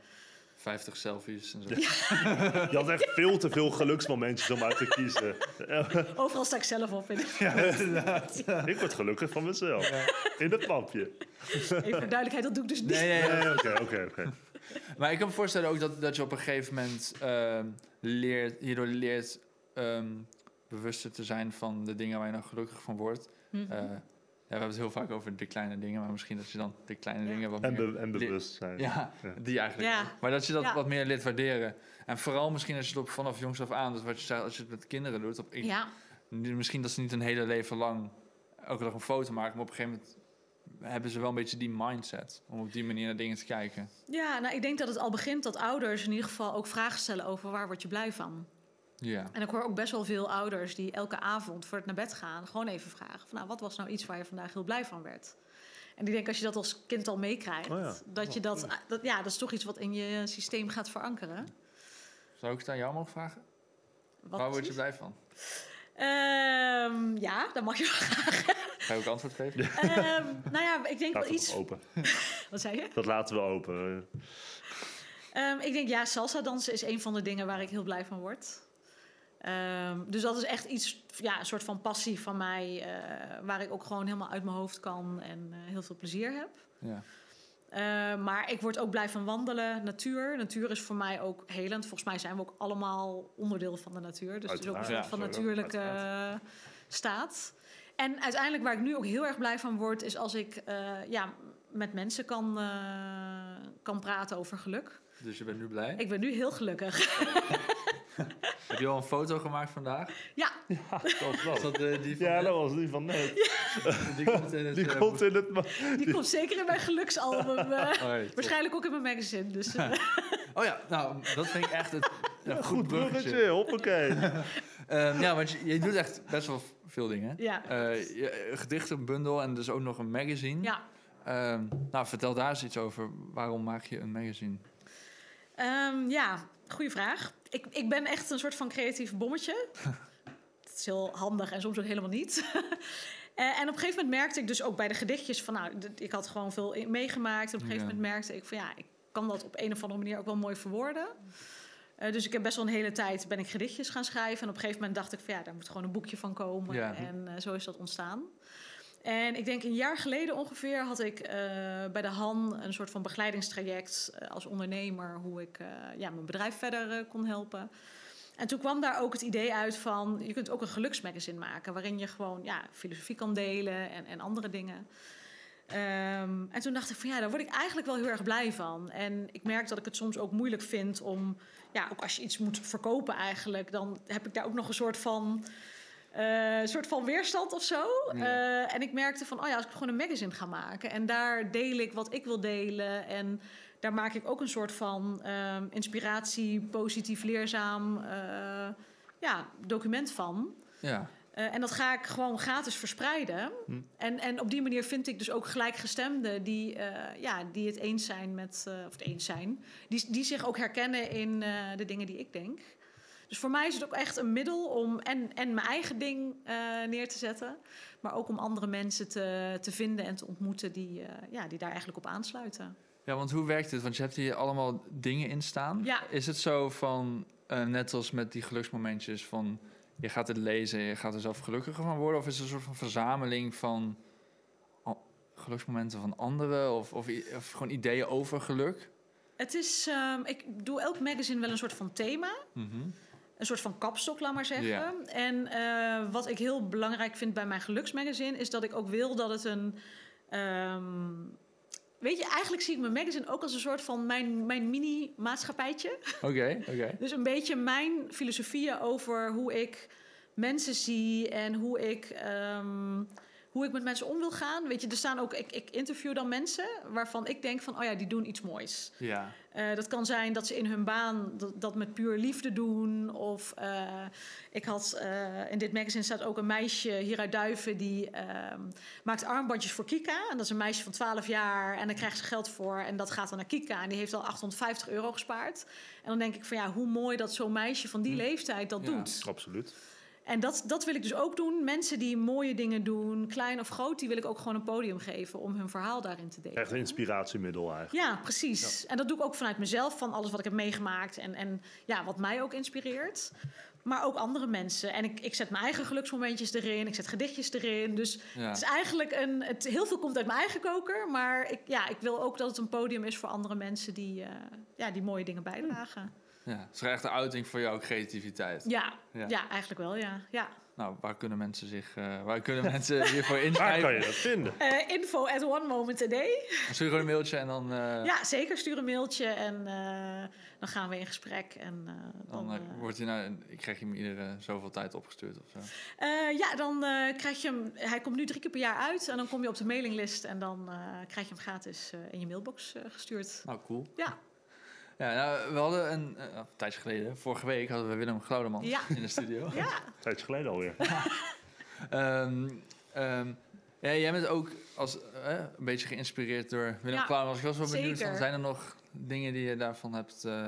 Ja, ja. 50 selfies en zo. Je had echt veel te veel geluksmomentjes om uit te kiezen. Overal sta ik zelf op. In. ik word gelukkig van mezelf. In het papje. Even voor duidelijkheid, dat doe ik dus niet. Nee, nee, nee. Oké, oké, oké. Maar ik kan me voorstellen ook dat, dat je op een gegeven moment ehm, leert, hierdoor leert ehm, bewuster te zijn van de dingen waar je nou gelukkig van wordt. Mhm. Eh, ja, we hebben het heel vaak over de kleine dingen, maar misschien dat je dan de kleine Ja. dingen wat En, meer... be- en bewust zijn. Ja, Ja. die eigenlijk. Maar dat je dat Ja. wat meer leert waarderen. En vooral misschien als je het op, vanaf jongs af aan, dus wat je zei, als je het met kinderen doet, op, ik- ja. misschien dat ze niet een hele leven lang elke dag een foto maken, maar op een gegeven moment hebben ze wel een beetje die mindset om op die manier naar dingen te kijken. ja, nou ik denk dat het al begint dat ouders in ieder geval ook vragen stellen over waar word je blij van. Ja. En ik hoor ook best wel veel ouders die elke avond voor het naar bed gaan gewoon even vragen van nou wat was nou iets waar je vandaag heel blij van werd. En ik denk als je dat als kind al meekrijgt, Oh ja. dat je dat, dat, ja, dat is toch iets wat in je systeem gaat verankeren. Zou ik het aan jou mogen vragen? Wat Waar word je blij van? Ehm, ja, dat mag je wel graag. Ga je ook antwoord geven? Ehm, nou ja, ik denk wel Laten we iets. open. Wat zei je? Dat laten we open. Ehm, ik denk ja, salsa dansen is een van de dingen waar ik heel blij van word. Ehm, dus dat is echt iets, ja, een soort van passie van mij, eh, waar ik ook gewoon helemaal uit mijn hoofd kan en eh, heel veel plezier heb. Ja. Eh, maar ik word ook blij van wandelen, natuur. Natuur is voor mij ook helend. Volgens mij zijn we ook allemaal onderdeel van de natuur. Dus het is ook een soort van Ja, natuurlijke uiteraard. eh, staat. En uiteindelijk waar ik nu ook heel erg blij van word... is als ik eh, ja, met mensen kan, eh, kan praten over geluk. Dus je bent nu blij. Ik ben nu heel gelukkig. Heb je al een foto gemaakt vandaag? ja, Dat was dat eh, die van Ja, net? dat was die van net. Die komt in het... Die eh, komt in het... ma- die komt zeker in mijn geluksalbum. eh, Oh, waarschijnlijk ook in mijn magazine. Dus, Oh ja, nou, dat vind ik echt het, een goed, Goed bruggetje. bruggetje, hoppakee. Ehm, ja, want je, je doet echt best wel veel dingen. ja. Eh, je, gedichtenbundel en dus ook nog een magazine. ja. Ehm, nou, vertel daar eens iets over. Waarom maak je een magazine? Ehm, ja, goede vraag. Ik, ik ben echt een soort van creatief bommetje. Het is heel handig en soms ook helemaal niet. Eh, en op een gegeven moment merkte ik dus ook bij de gedichtjes van... nou, ik had gewoon veel meegemaakt. En op een gegeven moment merkte ik van ja, ik kan dat op een of andere manier ook wel mooi verwoorden. Eh, dus ik heb best wel een hele tijd ben ik gedichtjes gaan schrijven. En op een gegeven moment dacht ik van ja, daar moet gewoon een boekje van komen. Ja. En eh, zo is dat ontstaan. En ik denk een jaar geleden ongeveer had ik eh, bij de Han een soort van begeleidingstraject eh, als ondernemer, hoe ik eh, ja, mijn bedrijf verder kon helpen. En toen kwam daar ook het idee uit van... je kunt ook een geluksmagazine maken... waarin je gewoon ja, filosofie kan delen en, en andere dingen. Ehm, en toen dacht ik van ja, daar word ik eigenlijk wel heel erg blij van. En ik merk dat ik het soms ook moeilijk vind om... ja, ook als je iets moet verkopen eigenlijk... dan heb ik daar ook nog een soort van... eh, soort van weerstand of zo. Ja. Eh, en ik merkte van, oh ja, als ik gewoon een magazine ga maken... en daar deel ik wat ik wil delen... en daar maak ik ook een soort van ehm, inspiratie, positief, leerzaam eh, ja, document van. Ja. En dat ga ik gewoon gratis verspreiden. Hm. En, en op die manier vind ik dus ook gelijkgestemden die, ja, die het eens zijn met, of het eens zijn, die, die zich ook herkennen in de dingen die ik denk. Dus voor mij is het ook echt een middel om en, en mijn eigen ding eh, neer te zetten, maar ook om andere mensen te, te vinden en te ontmoeten die, eh, ja, die daar eigenlijk op aansluiten. Ja, want hoe werkt het? Want je hebt hier allemaal dingen in staan. Ja. Is het zo van, eh, net als met die geluksmomentjes, van je gaat het lezen en je gaat er zelf gelukkiger van worden? Of is het een soort van verzameling van geluksmomenten van anderen? Of, of, of gewoon ideeën over geluk? Het is, ehm, ik doe elk magazine wel een soort van thema. Mhm. Een soort van kapstok, laat maar zeggen. Ja. En eh, wat ik heel belangrijk vind bij mijn geluksmagazine... is dat ik ook wil dat het een... ehm, weet je, eigenlijk zie ik mijn magazine ook als een soort van mijn, mijn mini-maatschappijtje. Oké, oké. Dus een beetje mijn filosofieën over hoe ik mensen zie... en hoe ik, ehm, hoe ik met mensen om wil gaan. Weet je, er staan ook... Ik, ik interview dan mensen waarvan ik denk van... oh ja, die doen iets moois. Ja. Eh, dat kan zijn dat ze in hun baan dat, dat met puur liefde doen. Of eh, ik had eh, in dit magazine staat ook een meisje hier uit Duiven die ehm, maakt armbandjes voor Kika. En dat is een meisje van 12 jaar en daar krijgt ze geld voor. En dat gaat dan naar Kika en die heeft al 850 euro gespaard. En dan denk ik van ja, hoe mooi dat zo'n meisje van die Hm. leeftijd dat Ja. doet. Absoluut. En dat, dat wil ik dus ook doen. Mensen die mooie dingen doen, klein of groot, die wil ik ook gewoon een podium geven om hun verhaal daarin te delen. Echt een inspiratiemiddel eigenlijk. Ja, precies. En dat doe ik ook vanuit mezelf, van alles wat ik heb meegemaakt en, en ja, wat mij ook inspireert. Maar ook andere mensen. En ik, ik zet mijn eigen geluksmomentjes erin, ik zet gedichtjes erin. Dus Ja. het is eigenlijk een. Het, heel veel komt uit mijn eigen koker. Maar ik, ja, ik wil ook dat het een podium is voor andere mensen die, eh, ja, die mooie dingen bijdragen. Ja. Het is echt een uiting voor jouw creativiteit. Ja, Ja. ja. eigenlijk wel, ja. ja. Nou, waar kunnen mensen zich, eh, waar kunnen mensen hiervoor Waar inschrijven? kan je dat vinden? Eh, info at one moment a day. Stuur gewoon een mailtje en dan, eh, Ja, zeker. Stuur een mailtje en eh, dan gaan we in gesprek. En, eh, dan dan, wordt hij naar, ik krijg je hem iedere zoveel tijd opgestuurd of zo. Eh, ja, dan eh, krijg je hem. Hij komt nu drie keer per jaar uit. En dan kom je op de mailinglist. En dan eh, krijg je hem gratis eh, in je mailbox eh, gestuurd. Nou, cool. Ja, Ja, nou, we hadden een, eh, een tijdje geleden, vorige week hadden we Willem Glaudeman Ja. in de studio. ja. Een tijdje geleden alweer. Ehm, ehm, ja, jij bent ook als, eh, een beetje geïnspireerd door Willem Ja, Klaudeman. Ik was wel benieuwd, van, zijn er nog dingen die je daarvan hebt, eh,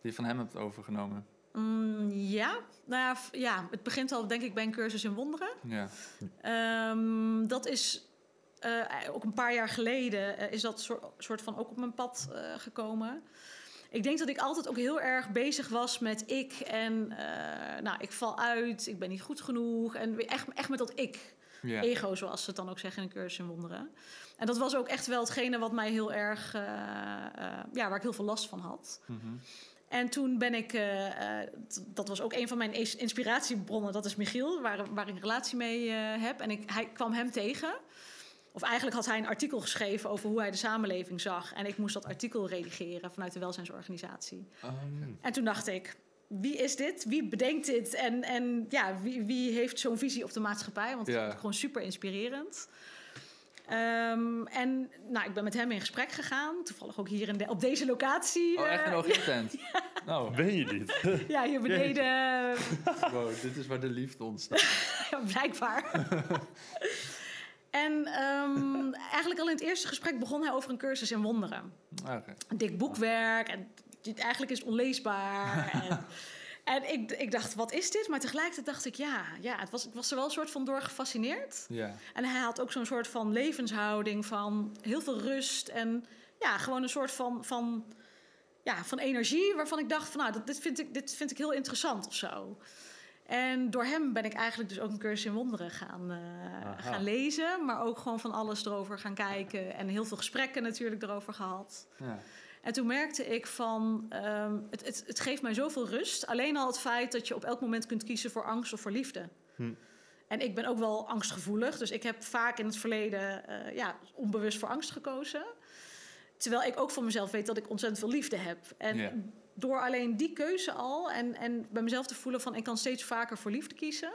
die je van hem hebt overgenomen? Mm, ja. Nou ja, ja, het begint al denk ik bij een cursus in wonderen. Ja, Ehm, dat is eh, ook een paar jaar geleden is dat soort, soort van ook op mijn pad eh, gekomen. Ik denk dat ik altijd ook heel erg bezig was met ik en eh, nou, ik val uit, ik ben niet goed genoeg en echt, echt met dat ik. ego, zoals ze het dan ook zeggen in een cursus in wonderen. En dat was ook echt wel hetgene wat mij heel erg, eh, eh, ja, waar ik heel veel last van had. Mhm. En toen ben ik, dat was ook een van mijn inspiratiebronnen, dat is Michiel, waar, waar ik een relatie mee heb. En ik, hij kwam hem tegen. Of eigenlijk had hij een artikel geschreven over hoe hij de samenleving zag. En ik moest dat artikel redigeren vanuit de welzijnsorganisatie. Ehm, En toen dacht ik, wie is dit? Wie bedenkt dit? En, en ja, wie, wie heeft zo'n visie op de maatschappij? Want Ja. vond ik gewoon super inspirerend. Ehm, en nou, ik ben met hem in gesprek gegaan. Toevallig ook hier in de, op deze locatie. oh, echt een eh, Oogje-tent? Nou, Ben je niet? ja, hier beneden. wow, dit is waar de liefde ontstaat. Ja, blijkbaar. En ehm, eigenlijk al in het eerste gesprek begon hij over een cursus in wonderen. Een dik boekwerk. En dit- eigenlijk is het onleesbaar. en en ik, ik dacht, wat is dit? Maar tegelijkertijd dacht ik, ja, ja het was, ik was er wel een soort van door gefascineerd. En hij had ook zo'n soort van levenshouding van heel veel rust. En ja, gewoon een soort van, van, ja, van energie waarvan ik dacht van, nou, dit, vind ik, dit vind ik heel interessant of zo. En door hem ben ik eigenlijk dus ook een cursus in wonderen gaan, eh, gaan lezen. Maar ook gewoon van alles erover gaan kijken. En heel veel gesprekken natuurlijk erover gehad. ja. En toen merkte ik van, ehm, het, het, het geeft mij zoveel rust. Alleen al het feit dat je op elk moment kunt kiezen voor angst of voor liefde. Hm. En ik ben ook wel angstgevoelig. Dus ik heb vaak in het verleden eh, ja, onbewust voor angst gekozen. Terwijl ik ook van mezelf weet dat ik ontzettend veel liefde heb. En Ja. Door alleen die keuze al en, en bij mezelf te voelen van ik kan steeds vaker voor liefde kiezen.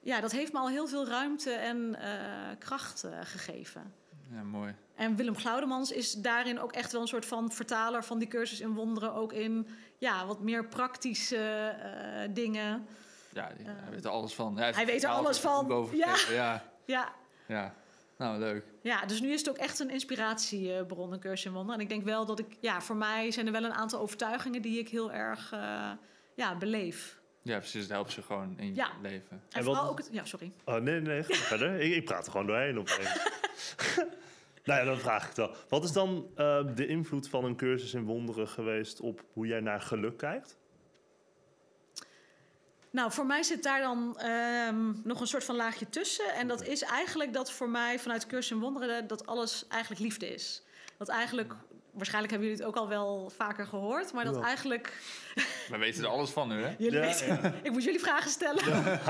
Ja, dat heeft me al heel veel ruimte en eh, kracht eh, gegeven. Ja, mooi. En Willem Glaudemans is daarin ook echt wel een soort van vertaler van die cursus in wonderen. Ook in ja, wat meer praktische eh, dingen. Ja, hij weet er alles van. Heeft hij weet er alles van, ja. Ja, Ja, ja. Nou, leuk. ja, dus nu is het ook echt een inspiratiebron, een cursus in wonderen. En ik denk wel dat ik, ja, voor mij zijn er wel een aantal overtuigingen die ik heel erg eh, ja, beleef. Ja, precies. Het helpt je gewoon in je Ja. leven. En, En vooral wat- ook het, ja, sorry. Oh, nee, nee, ga verder. Ik, ik praat er gewoon doorheen opeens. nou ja, dan vraag ik het wel. Wat is dan eh, de invloed van een cursus in wonderen geweest op hoe jij naar geluk kijkt? Nou, voor mij zit daar dan ehm, nog een soort van laagje tussen. En dat is eigenlijk dat voor mij vanuit Cursus in Wonderen... dat alles eigenlijk liefde is. Dat eigenlijk, waarschijnlijk hebben jullie het ook al wel vaker gehoord... maar dat Ja. eigenlijk... We weten er alles van nu, hè? Jullie Ja, weten, ik moet jullie vragen stellen.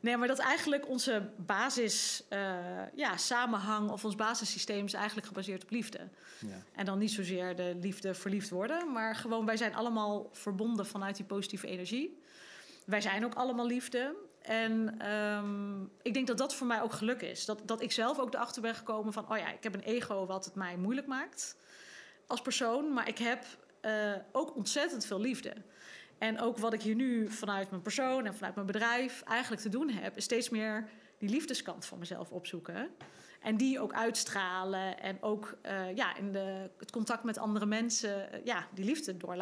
nee, maar dat eigenlijk onze basis eh, ja, samenhang... of ons basissysteem is eigenlijk gebaseerd op liefde. Ja. En dan niet zozeer de liefde verliefd worden, maar gewoon wij zijn allemaal verbonden vanuit die positieve energie. Wij zijn ook allemaal liefde. En ehm, ik denk dat dat voor mij ook geluk is. Dat, dat ik zelf ook erachter ben gekomen van, oh ja, ik heb een ego wat het mij moeilijk maakt als persoon, maar ik heb eh, ook ontzettend veel liefde. En ook wat ik hier nu vanuit mijn persoon en vanuit mijn bedrijf eigenlijk te doen heb, is steeds meer die liefdeskant van mezelf opzoeken. En die ook uitstralen. En ook eh, ja, in de, het contact met andere mensen, eh, ja, die liefde door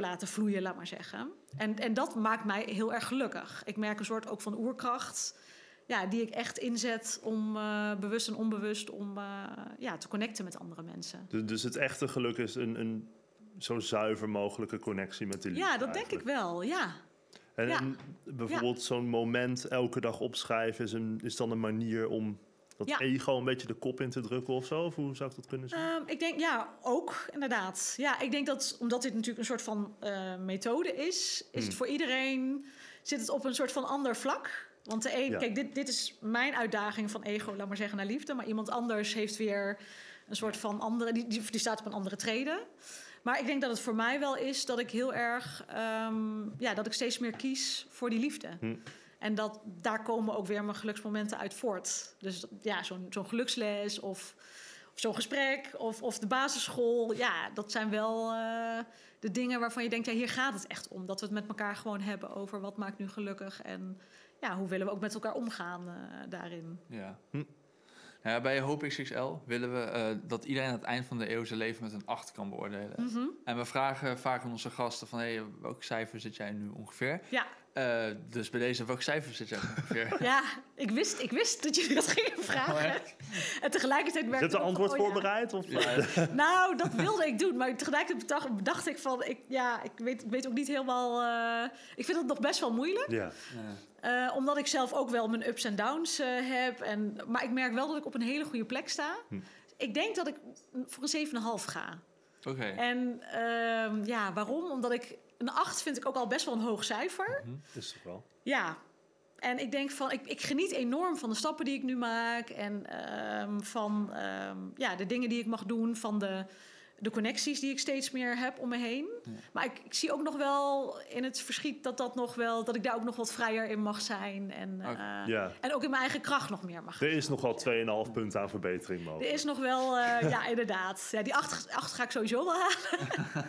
laten, vloeien, laat maar zeggen. En, en dat maakt mij heel erg gelukkig. Ik merk een soort ook van oerkracht. Ja, die ik echt inzet om eh, bewust en onbewust om ja, te connecten met andere mensen. Dus, dus het echte geluk is een, een zo zuiver mogelijke connectie met de liefde. Ja, dat denk ik wel. Ja. En, Ja. en bijvoorbeeld zo'n moment elke dag opschrijven is, een, is dan een manier om dat Ja. ego een beetje de kop in te drukken of zo? Of hoe zou ik dat kunnen zien? Ehm, ik denk, ja, ook inderdaad. Ja, ik denk dat omdat dit natuurlijk een soort van eh, methode is, is het Hmm. voor iedereen zit het op een soort van ander vlak. Want de een, Ja. kijk, dit, dit is mijn uitdaging van ego, laat maar zeggen, naar liefde. Maar iemand anders heeft weer een soort van andere, die, die, die staat op een andere treden. Maar ik denk dat het voor mij wel is dat ik heel erg, ehm, ja, dat ik steeds meer kies voor die liefde. Hm. En dat, daar komen ook weer mijn geluksmomenten uit voort. Dus ja, zo'n zo'n geluksles of, of zo'n gesprek of, of de basisschool. Ja, dat zijn wel eh, de dingen waarvan je denkt, ja, hier gaat het echt om. Dat we het met elkaar gewoon hebben over wat maakt nu gelukkig. En ja, hoe willen we ook met elkaar omgaan eh, daarin. Ja. Hm. Nou ja, bij Hoop XXL willen we eh, dat iedereen aan het eind van de eeuw zijn leven met een 8 kan beoordelen. Mhm. En we vragen vaak aan onze gasten van... Hey, welk cijfer zit jij nu ongeveer? Ja, Eh, dus bij deze, welk cijfer zit jij ongeveer? ja ik, wist, ik wist dat jullie dat gingen vragen. En tegelijkertijd merkte ik ook antwoord van, oh ja. voorbereid? Of? Ja, Nou, dat wilde ik doen. Maar tegelijkertijd bedacht, bedacht ik van... Ik, ja, ik weet, ik weet ook niet helemaal... eh, ik vind het nog best wel moeilijk. Ja. ja. eh, omdat ik zelf ook wel mijn ups en downs eh, heb. En, maar ik merk wel dat ik op een hele goede plek sta. Hm. Ik denk dat ik voor een 7,5 ga. Oké. En ehm, ja, waarom? Omdat ik... Een 8 vind ik ook al best wel een hoog cijfer. Is toch wel? Ja. En ik denk van, ik, ik geniet enorm van de stappen die ik nu maak. En ehm, van ehm, ja, de dingen die ik mag doen. Van de, de connecties die ik steeds meer heb om me heen. Ja. Maar ik, ik zie ook nog wel in het verschiet dat, dat, nog wel, dat ik daar ook nog wat vrijer in mag zijn. En, Oké. eh, Ja. en ook in mijn eigen kracht nog meer mag. Er is nog wel 2,5 punten aan verbetering mogelijk. Er is nog wel, eh, ja, inderdaad. Ja, die acht, acht ga ik sowieso wel halen.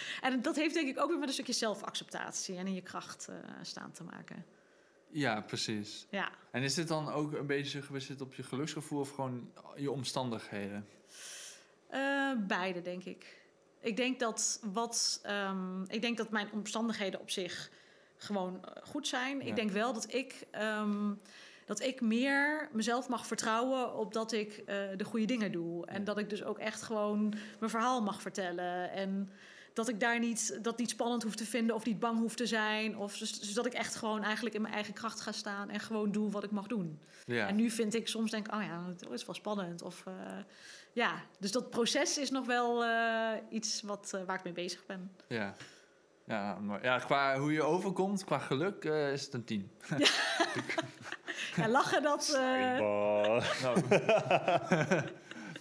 en dat heeft denk ik ook weer met een stukje zelfacceptatie en in je kracht eh, staan te maken. ja, precies. Ja. En is dit dan ook een beetje gebaseerd op je geluksgevoel of gewoon je omstandigheden? Eh, beide, denk ik. Ik denk dat wat. ehm, ik denk dat mijn omstandigheden op zich gewoon eh, goed zijn. Ja. Ik denk wel dat ik. ehm, dat ik meer mezelf mag vertrouwen op dat ik de goede dingen doe. En Ja. dat ik dus ook echt gewoon mijn verhaal mag vertellen. En dat ik daar niet, dat niet spannend hoef te vinden of niet bang hoef te zijn. Of, dus, dus dat ik echt gewoon eigenlijk in mijn eigen kracht ga staan en gewoon doe wat ik mag doen. Ja. En nu vind ik soms denk oh ja, het is wel spannend. Of eh, ja, dus dat proces is nog wel eh, iets wat, eh, waar ik mee bezig ben. Ja. Ja, mooi. ja, qua hoe je overkomt, qua geluk, eh, is het een tien. Ja, lachen dat. eh. Nou.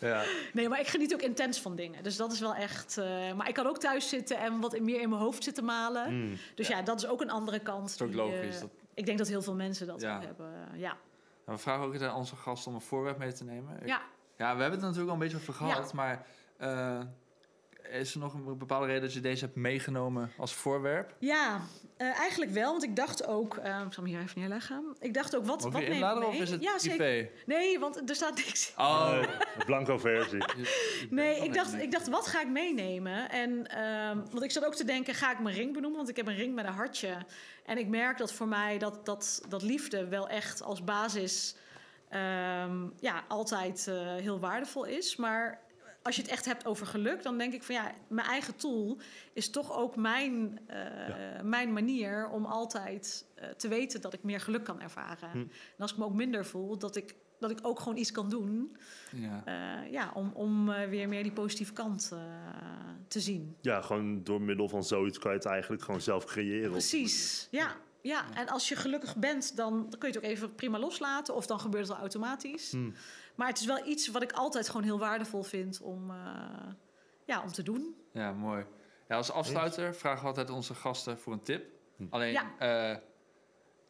ja. nee, maar ik geniet ook intens van dingen. Dus dat is wel echt. eh, maar ik kan ook thuis zitten en wat meer in mijn hoofd zitten malen. Mm. Dus ja. dat is ook een andere kant. is ook die, logisch, eh, dat- Ik denk dat heel veel mensen dat Ja. wel hebben. Ja. Nou, we vragen ook aan onze gast om een voorwerp mee te nemen. Ik- ja. Ja, we hebben het natuurlijk al een beetje over gehad, Ja. maar eh, is er nog een bepaalde reden dat je deze hebt meegenomen als voorwerp? Ja, eh, eigenlijk wel. Want ik dacht ook. eh, ik zal hem hier even neerleggen. Ik dacht ook, wat, Mag wat neem ik mee? of is het ja, zeker. Nee, want er staat niks. Oh, de blanco versie. Nee, ik dacht, ik dacht, wat ga ik meenemen? En, ehm, want ik zat ook te denken, ga ik mijn ring benoemen? Want ik heb een ring met een hartje. En ik merk dat voor mij dat, dat, dat liefde wel echt als basis... ehm, ja, altijd eh, heel waardevol is. Maar als je het echt hebt over geluk... dan denk ik van ja, mijn eigen tool is toch ook mijn, eh, mijn manier... om altijd eh, te weten dat ik meer geluk kan ervaren. Hm. En als ik me ook minder voel, dat ik, dat ik ook gewoon iets kan doen... Ja. Eh, ja, om, om eh, weer meer die positieve kant eh, te zien. Ja, gewoon door middel van zoiets kan je het eigenlijk gewoon zelf creëren. Precies, ja. Ja, en als je gelukkig bent, dan, dan kun je het ook even prima loslaten. Of dan gebeurt het al automatisch. manier. Maar het is wel iets wat ik altijd gewoon heel waardevol vind om, eh, ja, om te doen. ja, mooi. Ja, als afsluiter vragen we altijd onze gasten voor een tip. Hm. Alleen, Ja. eh,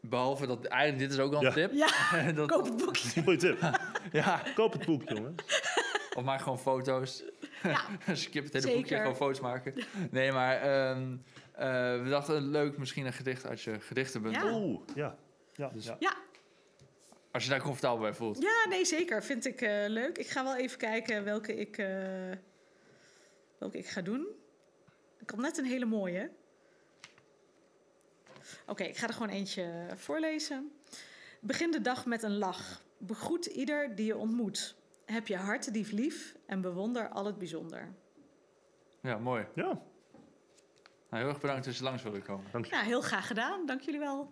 behalve dat, eigenlijk dit is ook wel een Ja. tip. Ja, dat, koop het boekje. Goeie tip. ja, Koop het boek, jongen. of maak gewoon foto's. Ja, Skip het hele Zeker. boekje, gewoon foto's maken. Nee, maar ehm, eh, we dachten leuk misschien een gedicht uit je gedichtenbundel. Ja. Oeh, ja. Ja, Dus- ja. Als je daar comfortabel bij voelt. ja, nee, zeker. Vind ik eh, leuk. Ik ga wel even kijken welke ik, eh, welke ik ga doen. Ik had net een hele mooie. Oké, ik ga er gewoon eentje voorlezen. Begin de dag met een lach. Begroet ieder die je ontmoet. Heb je hart dief lief en bewonder al het bijzonder. Ja, mooi. Ja, Nou, heel erg bedankt dat je langs wilde komen. dank je. Ja, heel graag gedaan. Dank jullie wel.